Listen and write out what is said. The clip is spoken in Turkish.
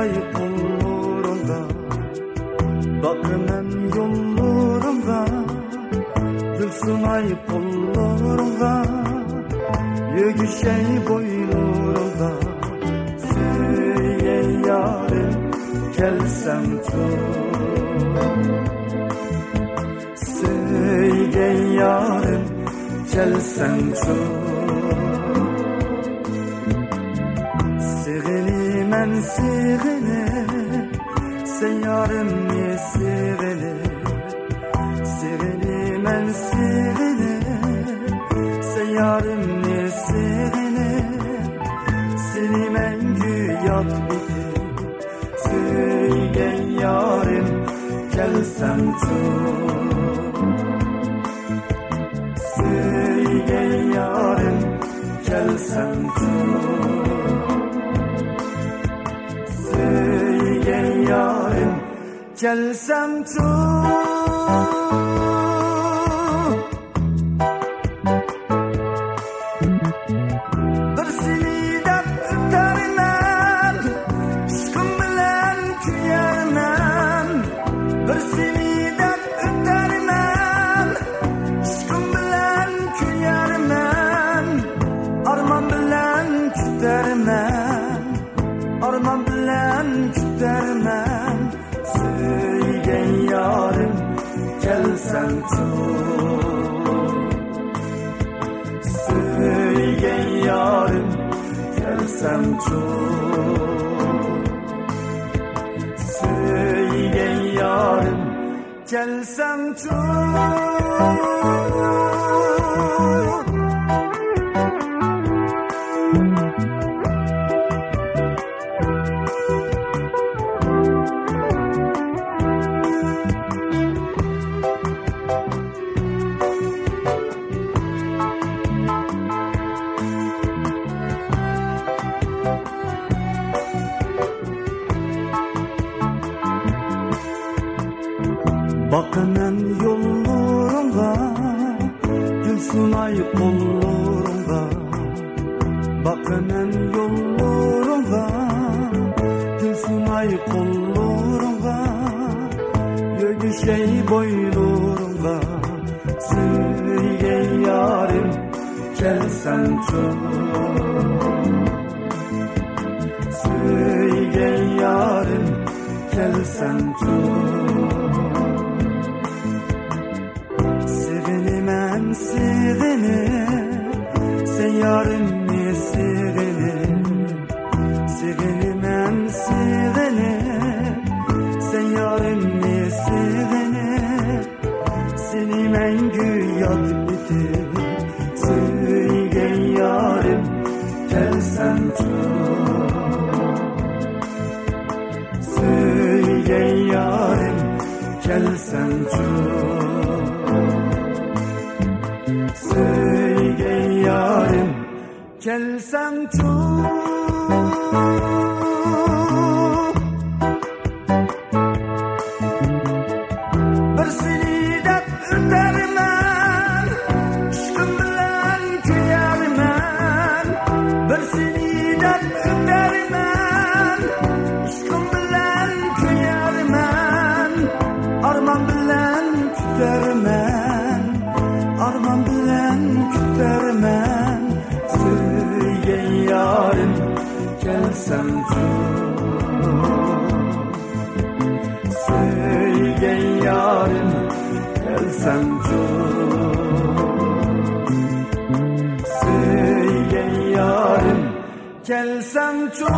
layık olurum ben Bakmem yollurum ben Gülsün ayıp olurum ben Yügü şey boynurum ben Söyle yarim gelsem çok. Söyle yarim gelsem çok. Seveni Sen yarim ne seveni Seveni men seveni Sen yarim ne seveni Seni mengü yat bitip Söyle yarim gelsem çok. Söyle yarim gelsem çok Söyle yarim gelsem çok. Bir gelsen çok Söyle yarim gelsem çok Söyle yarim gelsem çok Bakınan yollarımda Gül sunay kollarımda Bakınan yollarımda Gül sunay kollarımda Gögüşey boylarımda Söyle yarim gelsen çok. Söyle yarim gelsen çok Seveni Sen yarim mi seveni Seveni men seveni Sen yarim mi seveni Seni mengü yad bitip Söyle yarim gelsen çok. Söyle yarim gelsen çok ötermem Aşkım bilen kuyarmam Arman bilen kütermem gelsem çok Söyle yarim gelsem çok Söyle yarim gelsem çok